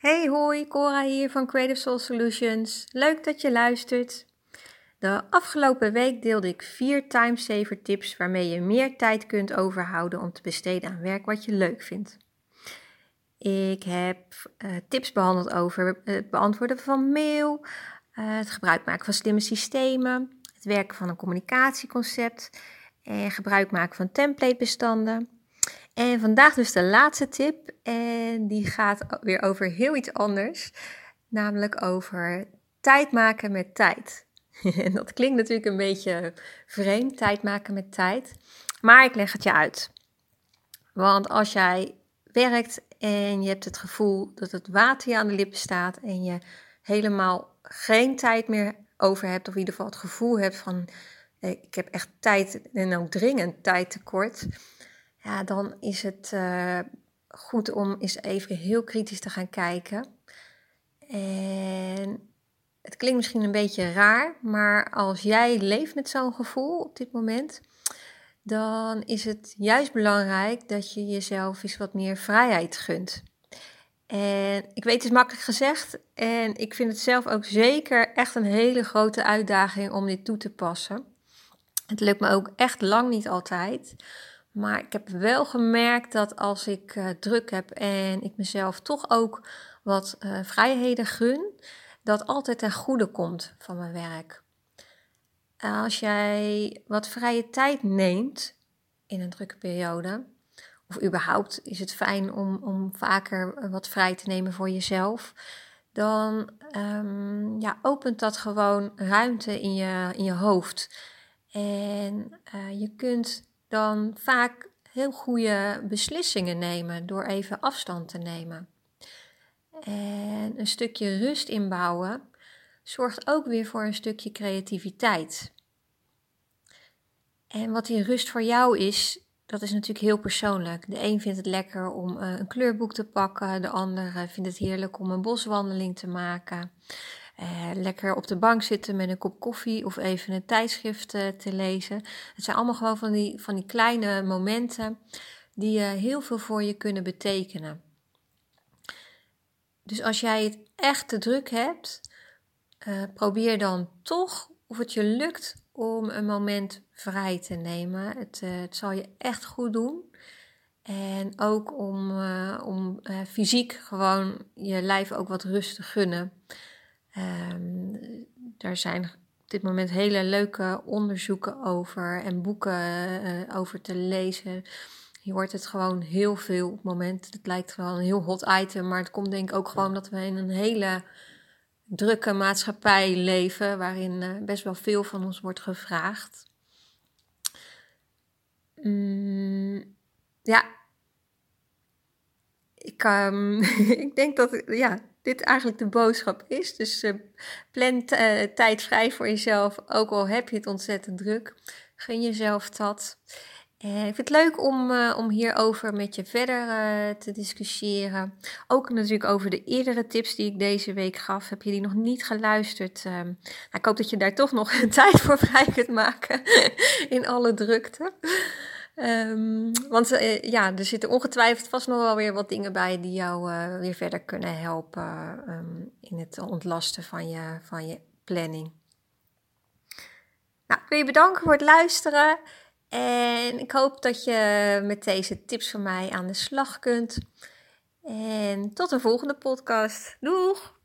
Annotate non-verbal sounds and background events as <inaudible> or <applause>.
Hey hoi, Cora hier van Creative Soul Solutions. Leuk dat je luistert. De afgelopen week deelde ik vier timesaver tips waarmee je meer tijd kunt overhouden om te besteden aan werk wat je leuk vindt. Ik heb uh, tips behandeld over het beantwoorden van mail, uh, het gebruik maken van slimme systemen, het werken van een communicatieconcept en gebruik maken van templatebestanden. En vandaag dus de laatste tip. En die gaat weer over heel iets anders. Namelijk over tijd maken met tijd. <laughs> En dat klinkt natuurlijk een beetje vreemd, tijd maken met tijd. Maar ik leg het je uit. Want als jij werkt en je hebt het gevoel dat het water je aan de lippen staat en je helemaal geen tijd meer over hebt, of in ieder geval het gevoel hebt van ik heb echt tijd en ook dringend tijd tekort ja, dan is het uh, goed om eens even heel kritisch te gaan kijken. En het klinkt misschien een beetje raar, maar als jij leeft met zo'n gevoel op dit moment, dan is het juist belangrijk dat je jezelf eens wat meer vrijheid gunt. En ik weet het is makkelijk gezegd en ik vind het zelf ook zeker echt een hele grote uitdaging om dit toe te passen. Het lukt me ook echt lang niet altijd. Maar ik heb wel gemerkt dat als ik uh, druk heb en ik mezelf toch ook wat uh, vrijheden gun, dat altijd ten goede komt van mijn werk. Als jij wat vrije tijd neemt in een drukke periode, of überhaupt is het fijn om, om vaker wat vrij te nemen voor jezelf, dan um, ja, opent dat gewoon ruimte in je, in je hoofd. En je kunt dan vaak heel goede beslissingen nemen door even afstand te nemen. En een stukje rust inbouwen zorgt ook weer voor een stukje creativiteit. En wat die rust voor jou is, dat is natuurlijk heel persoonlijk. De een vindt het lekker om eh, een kleurboek te pakken, de ander vindt het heerlijk om een boswandeling te maken. Uh, lekker op de bank zitten met een kop koffie of even een tijdschrift uh, te lezen. Het zijn allemaal gewoon van die, van die kleine momenten die uh, heel veel voor je kunnen betekenen. Dus als jij het echt te druk hebt, probeer dan toch of het je lukt om een moment vrij te nemen. Het, het zal je echt goed doen. En ook om, om fysiek gewoon je lijf ook wat rust te gunnen. Um, daar zijn op dit moment hele leuke onderzoeken over en boeken uh, over te lezen. Je hoort het gewoon heel veel op het moment. Het lijkt gewoon een heel hot item, maar het komt denk ik ook gewoon dat we in een hele drukke maatschappij leven, waarin uh, best wel veel van ons wordt gevraagd. Mm, ja, ik, um, <laughs> ik denk dat, ja, dit eigenlijk de boodschap is. Dus uh, plan uh, tijd vrij voor jezelf, ook al heb je het ontzettend druk. Gun jezelf dat. En ik vind het leuk om, om hierover met je verder te discussiëren. Ook natuurlijk over de eerdere tips die ik deze week gaf. Heb je die nog niet geluisterd? Ehm, nou, ik hoop dat je daar toch nog <laughs> tijd voor vrij kunt maken <laughs> in alle drukte. Um, want uh, ja, er zitten ongetwijfeld vast nog wel weer wat dingen bij die jou uh, weer verder kunnen helpen um, in het ontlasten van je, van je planning. Nou, ik wil je bedanken voor het luisteren. En ik hoop dat je met deze tips van mij aan de slag kunt. En tot de volgende podcast. Doeg!